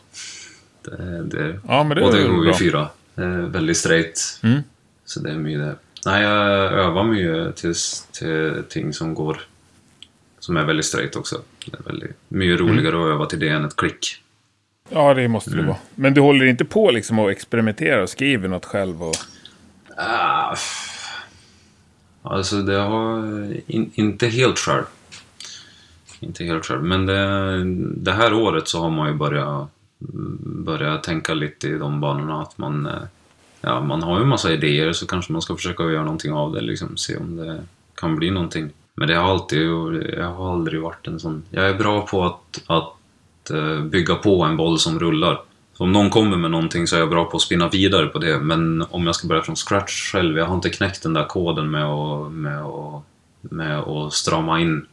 Det, det, Ja, men det och det går ju bra. fyra. Det är väldigt straight. Mm. Så det är mycket det. Nej, jag övar mycket till, till ting som går... Som är väldigt straight också. Det är väldigt, mycket Mm. roligare att öva till det än ett klick. Ja, det måste det Mm. vara. Men du håller inte på liksom att experimentera och skriver något själv? Och... Ah, alltså det har eh, in, inte helt själv. Inte helt själv. Men det, det här året så har man ju börjat, mm, börjat tänka lite i de banorna att man, eh, ja, man har ju en massa idéer så kanske man ska försöka göra någonting av det. Liksom, se om det kan bli någonting. Men det har alltid, jag har aldrig varit en sån, jag är bra på att, att eh, bygga på en boll som rullar. Så om någon kommer med någonting så är jag bra på att spinna vidare på det. Men om jag ska börja från scratch själv, jag har inte knäckt den där koden med att, med att, med att strama in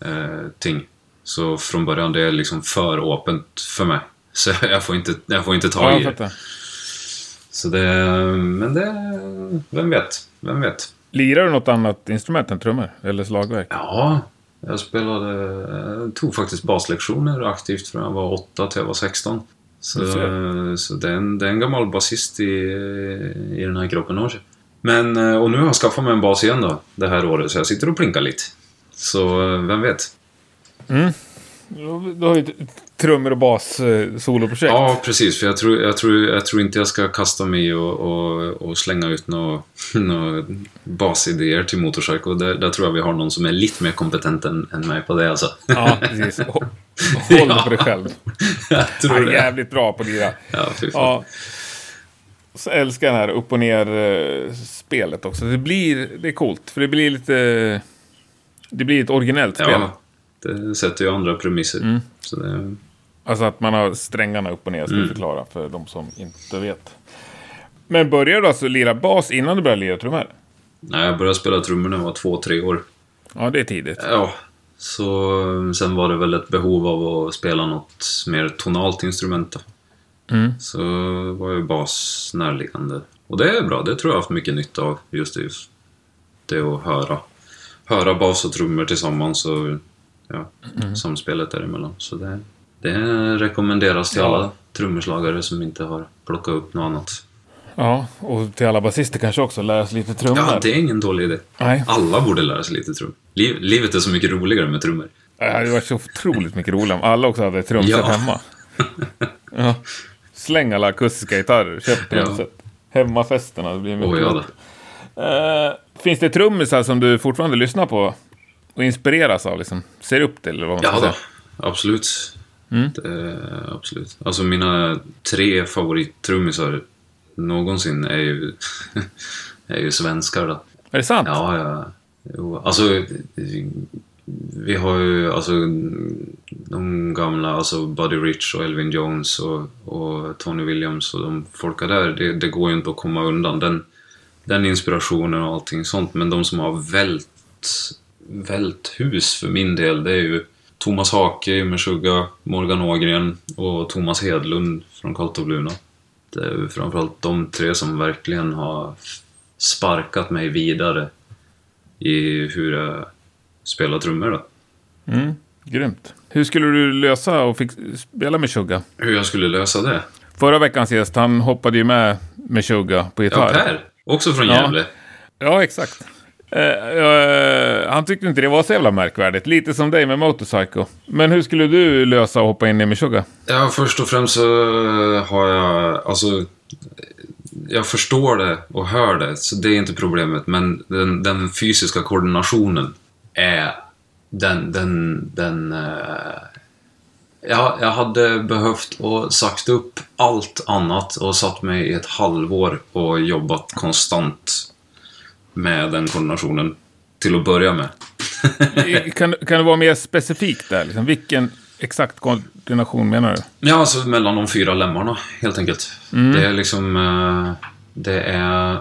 eh, ting. Så från början, det är liksom för öppet för mig. Så jag får inte, jag får inte ta Ja, i det. Så det, men det, vem vet, vem vet. Lirar du något annat instrument än trummor? Eller slagverk? Ja, jag spelade, jag tog faktiskt baslektioner aktivt från jag var 8 till jag var 16. Så, så det, är en, det är en gammal basist i, i den här gruppen också. Men, eh, och nu har jag skaffat mig en bas igen då, det här året, så jag sitter och plinkar lite. Så eh, vem vet? Då då har ju ett trummor och bas eh. Ja, precis. För jag tror, jag tror, jag tror inte jag ska kasta mig och, och, och slänga ut några nå basidéer till Motorcycle. Där, där tror jag vi har någon som är lite mer kompetent än, än mig på det alltså. Ja, precis. Hå- Håll Ja. på dig själv. jag tror Han är det. jävligt bra på lira. Ja, fy fan. Ja. Så älskar jag den här upp och ner eh, spelet också. Det blir, det är coolt. För det blir lite, det blir ett originellt spel. Ja, det sätter ju andra premisser. Så det, Alltså att man har strängarna upp och ner, ska Mm. förklara för de som inte vet. Men började du alltså lira bas innan du började lira trummor? nej, jag började spela trummor när jag var två, tre år. Ja, det är tidigt. Ja, så sen var det väl ett behov av att spela något mer tonalt instrument då. Mm. Så var ju bas närliggande. Och det är bra, det tror jag har haft mycket nytta av. Just det, just det att höra, höra bas och trummor tillsammans och ja, Mm. samspelet däremellan. Så det, det rekommenderas till Ja. alla trummerslagare som inte har plockat upp något annat. Ja, och till alla basister kanske också, lära sig lite trummor. Ja, det är ingen dålig idé. Nej, Alla borde lära sig lite trummor. Liv, livet är så mycket roligare med trummor. det hade varit så otroligt mycket roligare om alla också hade trumset Ja. hemma. Ja. Släng alla akustiska gitarrer, köp Ja. trumset. Hemmafesterna, det blir mycket Åh, ja. Eh, Finns det trummisar som du fortfarande lyssnar på och inspireras av? Liksom? Ser upp till? Eller vad man Ja, säga? då. absolut. Det, absolut. Alltså mina tre favorittrummisar någonsin är ju, är ju svenskar då. Är det sant? Ja, ja. Jo, alltså, vi har ju alltså de gamla, alltså Buddy Rich och Elvin Jones och, och Tony Williams och de folka där, det, det går ju inte att komma undan den, den inspirationen och allting sånt. Men de som har vält, vält hus för min del, det är ju Thomas Hake med Suga, Morgan Ågren och Thomas Hedlund från Karltorp-Luna. Det är ju framförallt de tre som verkligen har sparkat mig vidare i hur jag spelar trummor då. Mm, grymt. Hur skulle du lösa och spela med Suga? Hur jag skulle lösa det? Förra veckans gäst, han hoppade ju med med Suga på Ja, gitarr. Per! Också från Ja. Gävle. Ja, exakt. Uh, uh, han tyckte inte det var så jävla märkvärdigt. Lite som dig med Motorcycle. Men hur skulle du lösa att hoppa in i Meshuggah? Ja, först och främst så har jag, alltså, jag förstår det och hör det, så det är inte problemet. Men den, den fysiska koordinationen är, den, den, den, uh, jag, jag hade behövt och sagt upp allt annat och satt mig i ett halvår och jobbat konstant med den koordinationen till att börja med. kan, kan du vara mer specifik där? Liksom? Vilken exakt koordination menar du? Ja, alltså mellan de fyra lemmarna, helt enkelt. Det är liksom... eh, Det är...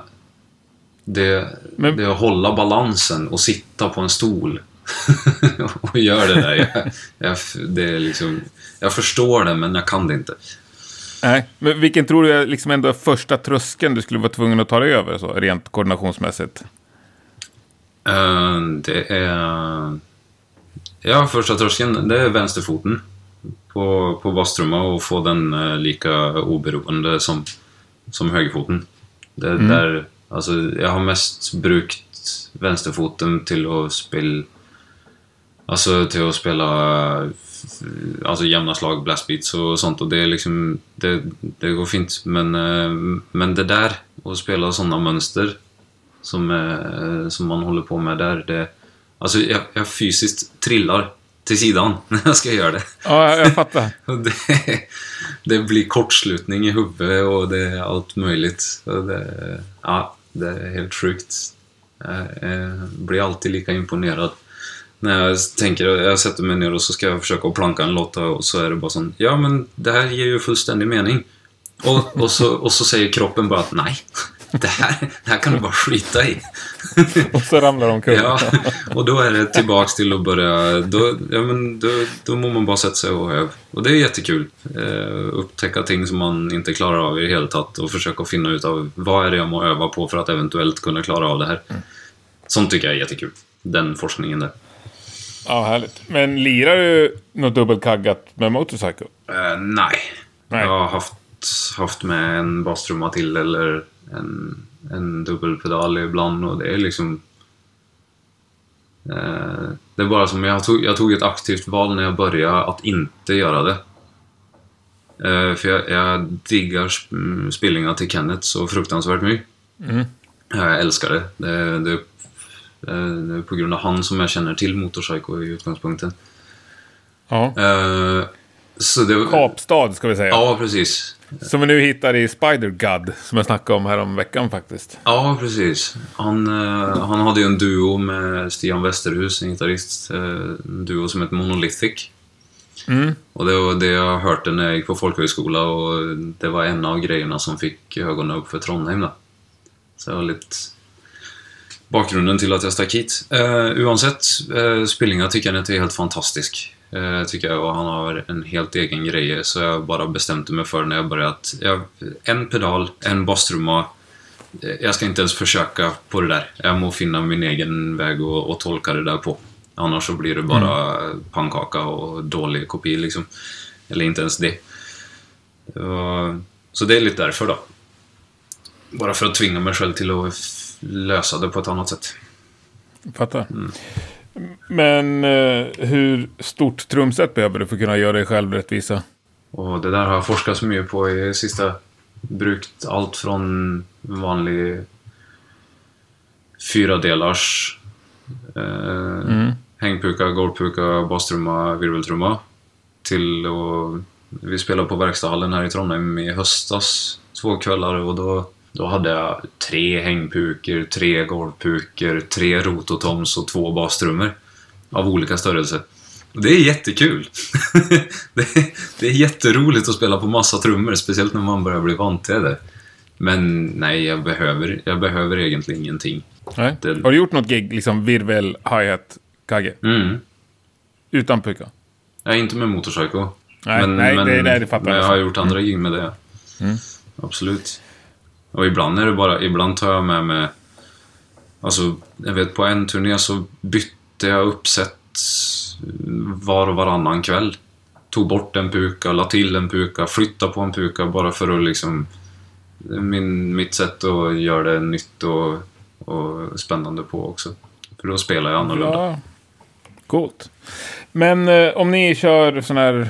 Det, Men- det är att hålla balansen och sitta på en stol. och gör det där. Jag, jag, det är liksom, jag förstår det, men jag kan det inte. Nej, men vilken tror du är liksom ändå första tröskeln du skulle vara tvungen att ta dig över, så, rent koordinationsmässigt? Eh, Det är... Ja, första tröskeln, det är vänsterfoten på, på basstrumma och få den eh, lika oberoende som, som högerfoten. Det är där, alltså, jag har mest brukt vänsterfoten till att spela Alltså till att spela alltså jämna slag, blastbeats och sånt och det är liksom det, det går fint men, eh, men det där att spela sådana mönster som, eh, som man håller på med där det, Alltså jag, jag fysiskt trillar till sidan när jag ska göra det. Ja, jag, fattar. Det, det blir kortslutning i huvudet och det är allt möjligt. Det, ja, det är helt sjukt. Jag, blir alltid lika imponerad När jag tänker, jag sätter mig ner och så ska jag försöka planka en låt och så är det bara sån, ja men det här ger ju fullständig mening. Och, och, så, och så säger kroppen bara att nej, det här, det här kan du bara skita i. Och så ramlar de omkull. Ja, och då är det tillbaks till att börja, då, ja, men då, då må man bara sätta sig och öva. Och det är jättekul. Eh, upptäcka ting som man inte klarar av i det hela tatt och försöka finna ut av vad är det jag må öva på för att eventuellt kunna klara av det här. Sånt tycker jag är jättekul. Den forskningen där. Ja, härligt. Men lirar du något dubbelkaggat med Motorcycle? Eh, nej. Nej. Jag har haft, haft med en bastrumma till eller en, en dubbelpedal ibland och det är liksom... Eh, det är bara som jag tog, jag tog ett aktivt val när jag började att inte göra det. Eh, för jag, jag diggar sp- till Kenneth så fruktansvärt mycket. Mm. Jag älskar det. Det, det. Det är på grund av han som jag känner till Motorpsycho i utgångspunkten. Ja. Eh, så det, Kapstad ska vi säga. Ja, precis. Som vi nu hittar i Spider God, som jag snackade om här om veckan faktiskt. Ja, precis. Han, eh, han hade ju en duo med Stian Westerhus, en gitarrist. eh, En duo som heter Monolithic. Mm. Och det var det jag hörde när jag gick på folkhögskola och det var en av grejerna som fick ögonen upp för Trondheim då. Så det var lite bakgrunden till att jag stack hit. Uh, oavsett, uh, Spillinga tycker jag inte är helt fantastisk. Uh, tycker jag och han har en helt egen grej så jag bara bestämde mig för när jag började att jag, en pedal, en bastrumma. eh, Jag ska inte ens försöka på det där. Jag må finna min egen väg och, och tolka det där på. Annars så blir det bara pannkaka och dålig kopi liksom. Eller inte ens det. Och, så det är lite därför då. Bara för att tvinga mig själv till att lösa det på ett annat sätt. Fattar. Mm. Men eh, hur stort trumset behöver du för att kunna göra dig själv rättvisa? Och det där har jag forskat så mycket på i sista. Brukt allt från vanlig fyra delars eh, Mm. hängpuka, golvpuka, bastrumma, virveltrumma. Till och vi spelade på verkstadshallen här i Trondheim i höstas. Två kvällar och då, då hade jag tre hängpukor, tre golvpukor, tre rototoms och två bastrummor. Av olika störrelse. Och Det är jättekul. det, är, det är jätteroligt att spela på massa trummor, speciellt när man börjar bli van till det. Men nej, jag behöver, jag behöver egentligen ingenting. Nej. Det- Har du gjort något gig, liksom virvel, hi-hat, kagge? Mm. Utan? Jag är inte med Motorpsycho. Nej, nej, det- det- det fattar men jag. jag har gjort andra gig med det. Mm. Absolut. Och ibland är det bara, ibland tar jag med mig... Alltså, jag vet på en turné så bytte jag uppsätt var och varannan kväll. Tog bort en puka, la till en puka, flyttade på en puka bara för att liksom... Min, mitt sätt att göra det nytt och, och spännande på också. För då spelar jag annorlunda. Ja. Coolt. Men eh, om ni kör sådana här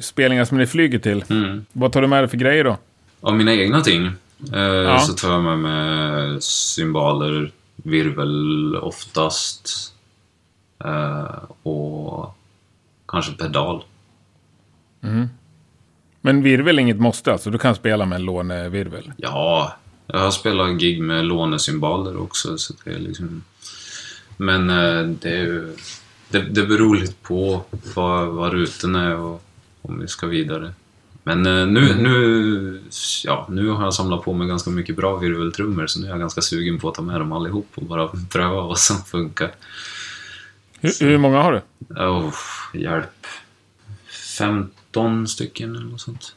spelningar som ni flyger till, Mm. vad tar du med dig för grejer då? Av mina egna ting eh, så tar jag med mig cymbaler, virvel oftast eh, och kanske pedal. Men virvel är inget måste alltså? Du kan spela med en lånevirvel? Ja, jag har spelat gig med lånecymbaler också. Så det är liksom... Men eh, det, är det, det beror lite på vad, vad ruten är och om vi ska vidare. Men eh, nu, nu, ja, nu har jag samlat på mig ganska mycket bra virveltrummor så nu är jag ganska sugen på att ta med dem allihop och bara pröva vad som funkar. Hur, hur många har du? Oh, hjälp. 15 stycken eller något sånt.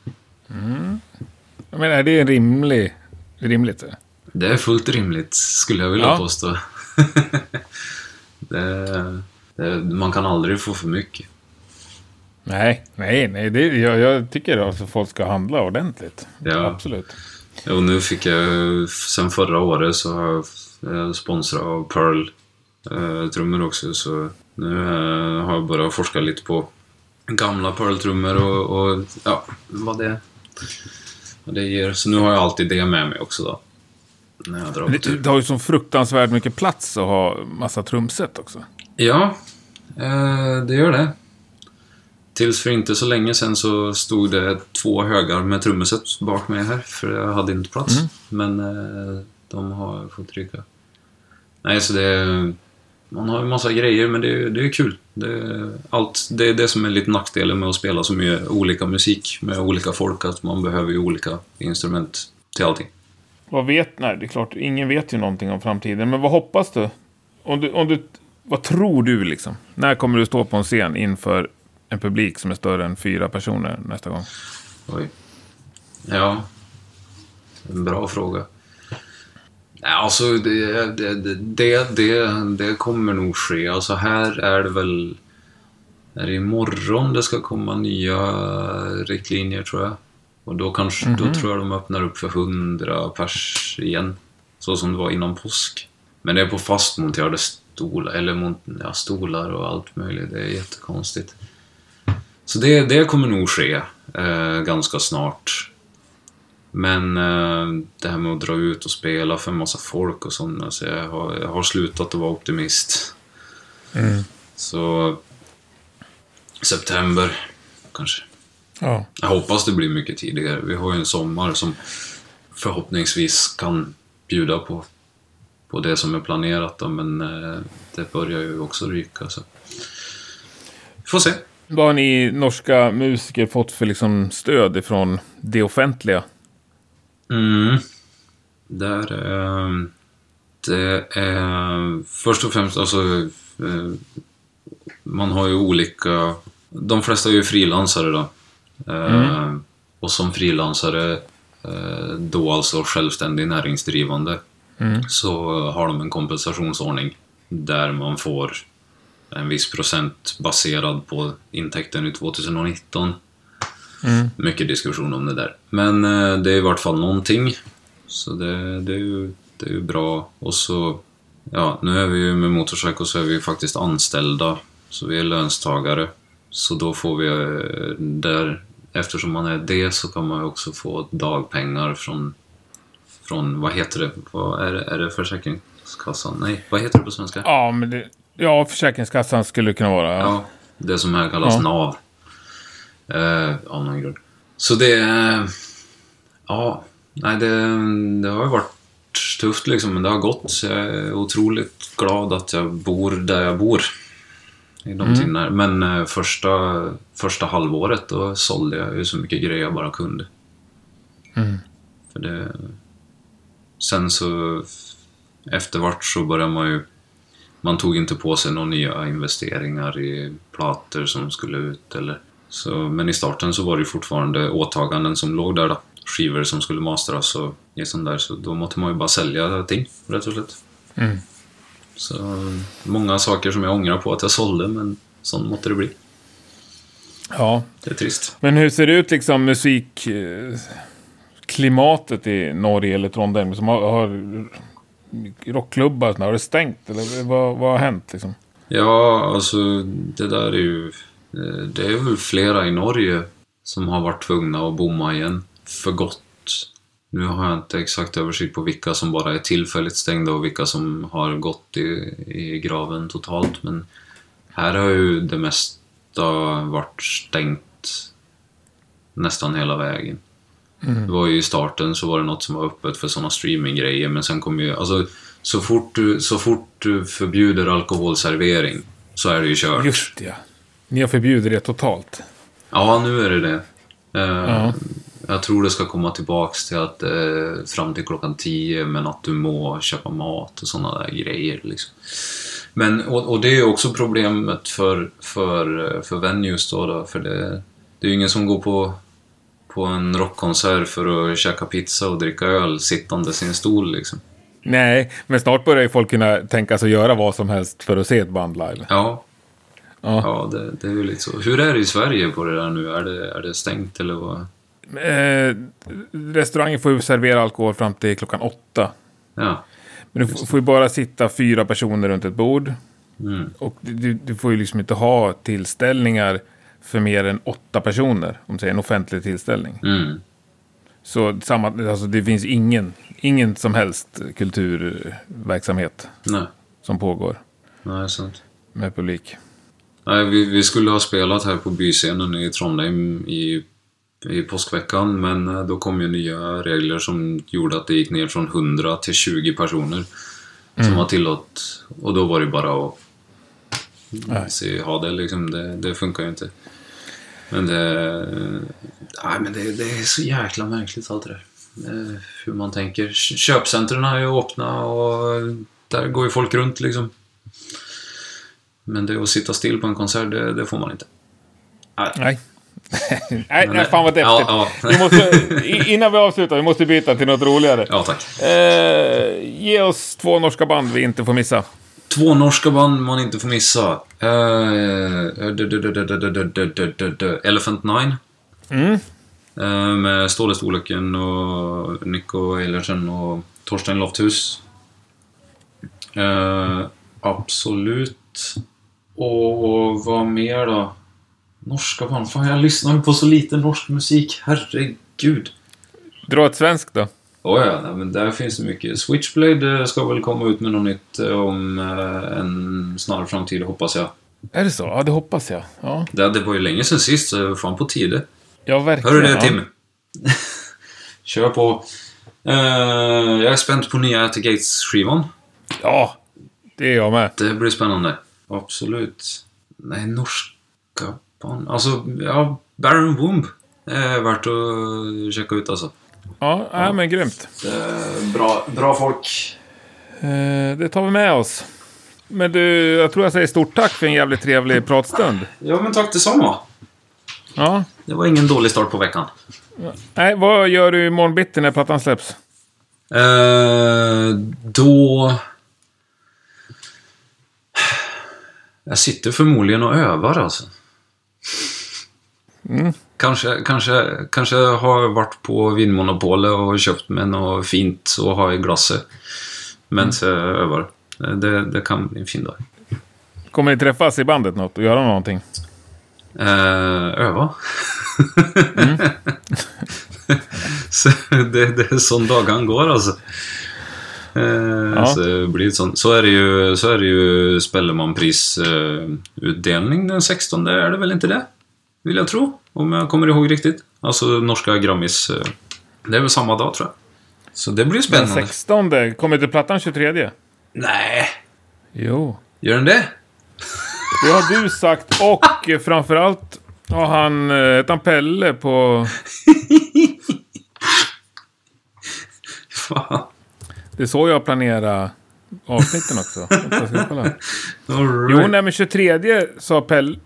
Jag menar, är det rimlig, rimligt? eh? Det är fullt rimligt, skulle jag vilja Ja. påstå. det, det, man kan aldrig få för mycket. Nej, nej, nej. Det, jag, jag tycker att folk ska handla ordentligt. Ja. Absolut. Och nu fick jag, sen förra året så har jag sponsrat av Pearl eh, trummor också. Så nu eh, har jag börjat forska lite på gamla Pearl-trummor och, och ja, vad det, vad det ger. Så nu har jag alltid det med mig också då. När jag drar Det, det har ju så fruktansvärt mycket plats att ha massa trumset också. Ja, eh, det gör det. Tills för inte så länge sen så stod det två högar med trummeset bak mig här, för jag hade inte plats. Men eh, de har fått ryka. Nej, så det... man har ju massa grejer, men det, är- det är kul. Det, allt, det är det som är lite nackdelen med att spela så mycket olika musik med olika folk, att man behöver ju olika instrument till allting. Vad vet... Nej, det är klart, ingen vet ju någonting om framtiden. Men vad hoppas du? Om du, om du vad tror du liksom? När kommer du stå på en scen inför en publik som är större än fyra personer nästa gång? Oj. Ja. En bra fråga. Alltså, det, det, det, det, det, kommer nog ske. Alltså här är det väl... Är det imorgon det ska komma nya riktlinjer, tror jag. Och då kanske, då tror jag de öppnar upp för 100 pers igen. Så som det var innan påsk. Men det är på fastmonterade stolar, eller mont- ja, stolar och allt möjligt. Det är jättekonstigt. Så det, det kommer nog ske eh, ganska snart. Men eh, det här med att dra ut och spela för en massa folk och sånt, alltså jag, har, jag har slutat att vara optimist. Så september kanske. Ja. Jag hoppas det blir mycket tidigare. Vi har ju en sommar som förhoppningsvis kan bjuda på, på det som är planerat då, men eh, det börjar ju också ryka. Så. Vi får se. Vad har ni norska musiker fått för liksom stöd ifrån det offentliga? Mm. Där, eh, det är först och främst alltså eh, man har ju olika, de flesta är ju frilansare då. Eh, Och som frilansare, eh, då alltså självständig näringsdrivande, så har de en kompensationsordning där man får en viss procent baserad på intäkten i 2019. Mycket diskussion om det där. Men eh, det är i vart fall någonting. Så det, det, är, ju, det är ju bra. Och så, ja, nu är vi ju med Motorcycle så är vi ju faktiskt anställda. Så vi är lönstagare. Så då får vi eh, där, eftersom man är det så kan man ju också få dagpengar från, från vad heter det? Vad är det? Är det Försäkringskassan? Nej, vad heter det på svenska? Ja, men det, ja Försäkringskassan skulle kunna vara. Ja. Ja, det som här kallas Ja. NAV. Eh, av någon grund. Så det... är- Ja, nej det, det har ju varit tufft liksom, men det har gått. Så jag är otroligt glad att jag bor där jag bor. I de tiderna. Men eh, första, första halvåret då sålde jag ju så mycket grejer jag bara kunde. För det... Sen så... Eftervart så började man ju... Man tog inte på sig några nya investeringar i plattor som skulle ut eller... Så, men i starten så var det fortfarande åtaganden som låg där då. Skivor som skulle masteras och sånt där. Så då måste man ju bara sälja ting, rätt och slätt. Mm. Så många saker som jag ångrar på att jag sålde, men sånt måste det bli. ja. Det är trist. Men hur ser det ut liksom musikklimatet i Norge eller Trondheim? Som har, har rockklubbar, och har det stängt? Eller vad, vad har hänt liksom? Ja, alltså det där är ju... Eh, det är väl flera i Norge som har varit tvungna att bomma igen för gott. Nu har jag inte exakt översikt på vilka som bara är tillfälligt stängda och vilka som har gått i, i graven totalt. Men här har ju det mesta varit stängt nästan hela vägen. Det var ju i starten så var det något som var öppet för sådana streaminggrejer men sen kom ju, alltså så fort du, så fort du förbjuder alkoholservering så är det ju kört. Just ja. Ni har förbjudit det totalt. Ja, nu är det det. Eh, Ja. Jag tror det ska komma tillbaks till att eh, fram till klockan 10 men att du må köpa mat och sådana där grejer. Liksom. Men, och, och det är också problemet för, för, för venues då, då för det, det är ju ingen som går på, på en rockkonsert för att käka pizza och dricka öl sittande i sin stol liksom. Nej, men snart börjar ju folk kunna tänka sig göra vad som helst för att se ett band live. Ja, Ja. ja det, det är ju lite så. Hur är det i Sverige på det där nu? Är det, är det stängt eller vad? Eh, restaurangen får ju servera alkohol fram till klockan åtta. Ja. Men du får ju bara sitta fyra personer runt ett bord. Mm. Och du, du får ju liksom inte ha tillställningar för mer än åtta personer. Om säger en offentlig tillställning. Mm. Så samma, alltså det finns ingen, ingen som helst kulturverksamhet Nej, som pågår nej, sant. med publik. Nej, vi, vi skulle ha spelat här på byscenen i Trondheim i, i påskveckan, men eh, då kom ju nya regler som gjorde att det gick ner från 100 till 20 personer. som var tillåt. Och då var det bara att Nej. se, ha det liksom. Det, det funkar ju inte. Men det... Nej, men det, det är så jäkla märkligt allt det där. Eh, Hur man tänker. Kö- Köpcentren är ju öppna och där går ju folk runt liksom. Men det att sitta still på en konsert, det, det får man inte. Nej. Nej. nej, nej, fan vad deppigt. Ja, ja. Vi måste, innan vi avslutar, vi måste byta till något roligare. Ja, tack. Eh, ge oss två norska band vi inte får missa. Två norska band man inte får missa. Elephant Nine. Med Ståle Storlöken och Nico Eilertsen och Torstein Lofthus. Absolut. Och vad mer då? Norska band. Fan, jag lyssnar ju på så lite norsk musik. Herregud. Dra ett svenskt då. Oh ja, men där finns det mycket. Switchblade eh, ska väl komma ut med något nytt eh, om eh, en snar framtid, hoppas jag. Är det så? Ja, det hoppas jag. Ja, Det, det var ju länge sedan sist, så fan på tide. ja verkligen. Hör du det ja. Tim? Kör på. Eh, jag är spänd på nya At Gates-skivan. Ja, det är jag med. Det blir spännande. Absolut. Nej, norska band. Alltså, ja, Baron Womb är värt att checka ut alltså. Ja, ja. men grymt. Är bra, bra folk. Eh, det tar vi med oss. Men du, jag tror jag säger stort tack för en jävligt trevlig pratstund. Ja, men tack detsamma. Ja. Det var ingen dålig start på veckan. Nej, vad gör du imorgon bitti när plattan släpps? Eh, då... Jag sitter förmodligen och övar alltså. Mm. Kanske, kanske, kanske har varit på Vinmonopolet och köpt mig något fint och ha i glaset. Men så jag övar. Det, det kan bli en fin dag. Kommer ni träffas i bandet något och göra någonting? Eh, öva. så det, det är sån dagen går alltså. Eh, Ja. så, det blir ett sånt, så är det ju, så är det ju Spellemanprisutdelning utdelning den 16 är det väl inte det? Vill jag tro, om jag kommer ihåg riktigt. Alltså norska Grammis. Eh, det är väl samma dag tror jag. Så det blir Den spännande. 16 kommer inte plattan 23? Nej, Jo. gör den det? Det har du sagt och framförallt har han, eh, heter han Pelle på... Fan. Det är så jag planerar avsnitten också. All Jo, right. nej men 23 sa Pelle...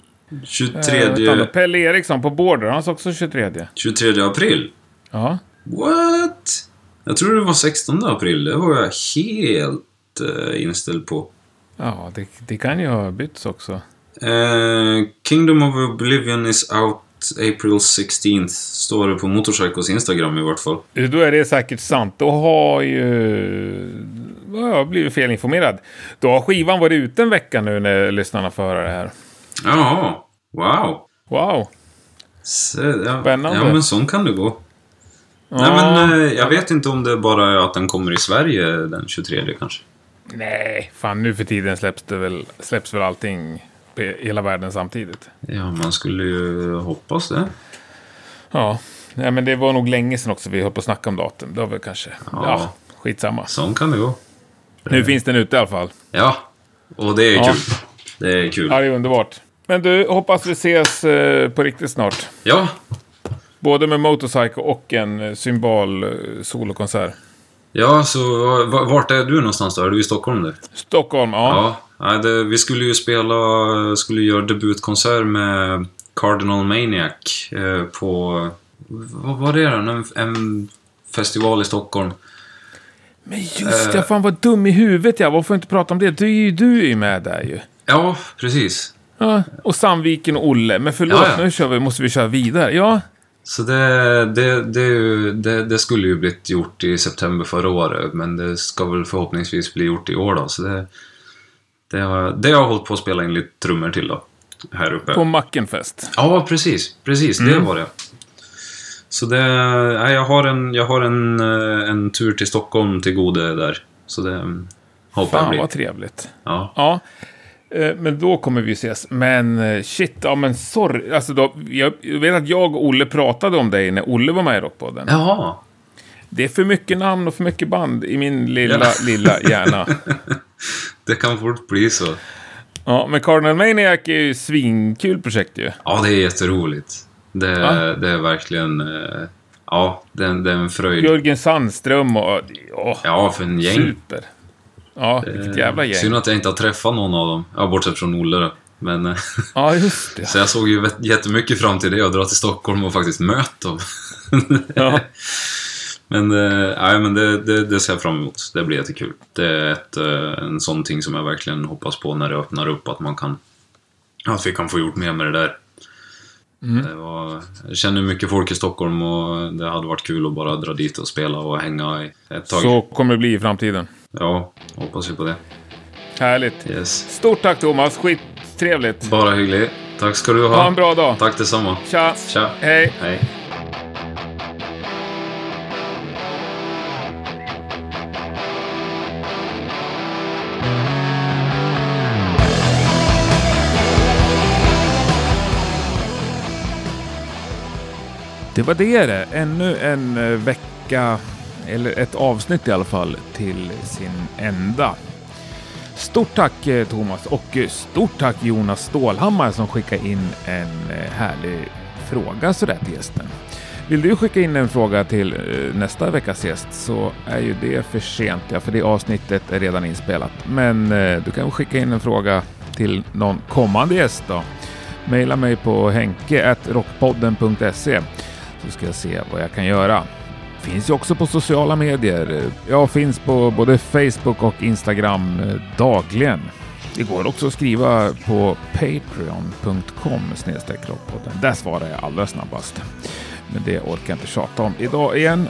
23, Pelle Eriksson på Border, han sa också 23. 23 april. Ja. What? Jag tror det var 16 april. Det var jag helt eh, inställd på. Ja, det, det kan ju ha bytts också. Eh, Kingdom of Oblivion is out April 16th. Står det på Motorcycles Instagram i vart fall. Då är det säkert sant. Då har ju... Ja, Jag har blivit felinformerad. Då har skivan varit ute en vecka nu när lyssnarna får höra det här. Jaha. Wow. Wow. Så, ja, Spännande. Ja, men sån kan det gå. Nej, Ja. men eh, jag vet inte om det bara är att den kommer i Sverige den 23 kanske. Nej, fan nu för tiden släpps det väl, släpps väl allting i hela världen samtidigt. Ja, man skulle ju hoppas det. Ja, Nej, men det var nog länge sedan också vi höll på att snacka om datum. Det var väl kanske... Ja, Ja. skitsamma. Sån kan det gå. Nu finns den ute i alla fall. Ja, och det är Ja. kul. Det är kul. Ja, det är underbart. Men du, hoppas vi ses eh, på riktigt snart. Ja, Både med Motorcycle och en eh, symbol eh, solokonsert. Ja, så va- vart är du någonstans då? Är du i Stockholm nu? Stockholm, ja. Ja. Det, vi skulle ju spela, skulle göra debutkonsert med Cardinal Maniac på, vad var det då? En, en festival i Stockholm. Men just det, fan vad dum i huvudet jag. Varför inte prata om det? Du är ju du är med där ju. Ja, precis. Ja, och Sandviken och Olle. Men förlåt, Ja, ja. nu kör vi, måste vi köra vidare. Ja, Så det, det, det, det, det skulle ju blivit gjort i september förra året, men det ska väl förhoppningsvis bli gjort i år då. Så det, det, har, det har jag hållit på att spela in lite trummor till då. Här uppe. på Mackenfest. Ja, precis. Precis, det var det. Så det, nej, jag har, en, jag har en, eh, en tur till Stockholm till gode där. Så det mm, hoppas jag Fan blir. vad trevligt. Ja. Ja, men då kommer vi ses. Men eh, shit, ja men sorry. Alltså då, jag jag vet att jag och Olle pratade om dig när Olle var med i Rockpodden. Jaha. Det är för mycket namn och för mycket band i min lilla, Ja. lilla hjärna. Det kan fort bli så. Ja, men Cardinal Maniac är ju svinkul projekt ju. Ja, det är jätteroligt. Det, Ja. det är verkligen... eh, Ja, det är, det är en fröjd. Jörgen Sandström och... Åh, Ja, för en gäng. super. Ja, vilket jävla Eh, Synd gäng. att jag inte har träffat någon av dem. Ja, bortsett från Olle då. Men... eh, Ja, just det. Så jag såg ju jättemycket fram till det och dra till Stockholm och faktiskt möta dem. Ja. Men, eh, nej, men det, det, det ser jag fram emot. Det blir jättekul. Det är ett, en sån ting som jag verkligen hoppas på när det öppnar upp. Att man kan... Att vi kan få gjort mer med det där. Det var, jag känner mycket folk i Stockholm och det hade varit kul att bara dra dit och spela och hänga i ett tag. Så kommer det bli i framtiden. Ja, hoppas vi på det. Härligt. Yes. Stort tack Thomas, skittrevligt. Bara hyggligt. Tack ska du ha. Ha en bra dag. Tack detsamma. Tja. Tja. Hej. Hej. Det var det. Ännu en eh, vecka, eller ett avsnitt i alla fall, till sin ända. Stort tack eh, Thomas och eh, stort tack Jonas Stålhammar som skickade in en eh, härlig fråga sådär till gästen. Vill du skicka in en fråga till nästa veckas gäst så är ju det för sent, ja, för det avsnittet är redan inspelat. Men du kan skicka in en fråga till någon kommande gäst då. Maila mig på henke.rockpodden.se så ska jag se vad jag kan göra. Finns ju också på sociala medier. Jag finns på både Facebook och Instagram eh, dagligen. Det går också att skriva på patreon.com rockpodden. Där svarar jag allra snabbast. Men det orkar jag inte tjata om idag igen.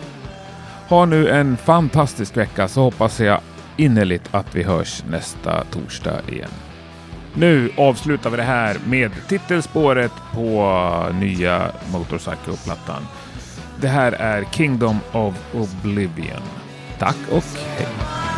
Ha nu en fantastisk vecka så hoppas jag innerligt att vi hörs nästa torsdag igen. Nu avslutar vi det här med titelspåret på nya Motorcycle-plattan. Det här är Kingdom of Oblivion. Tack och hej!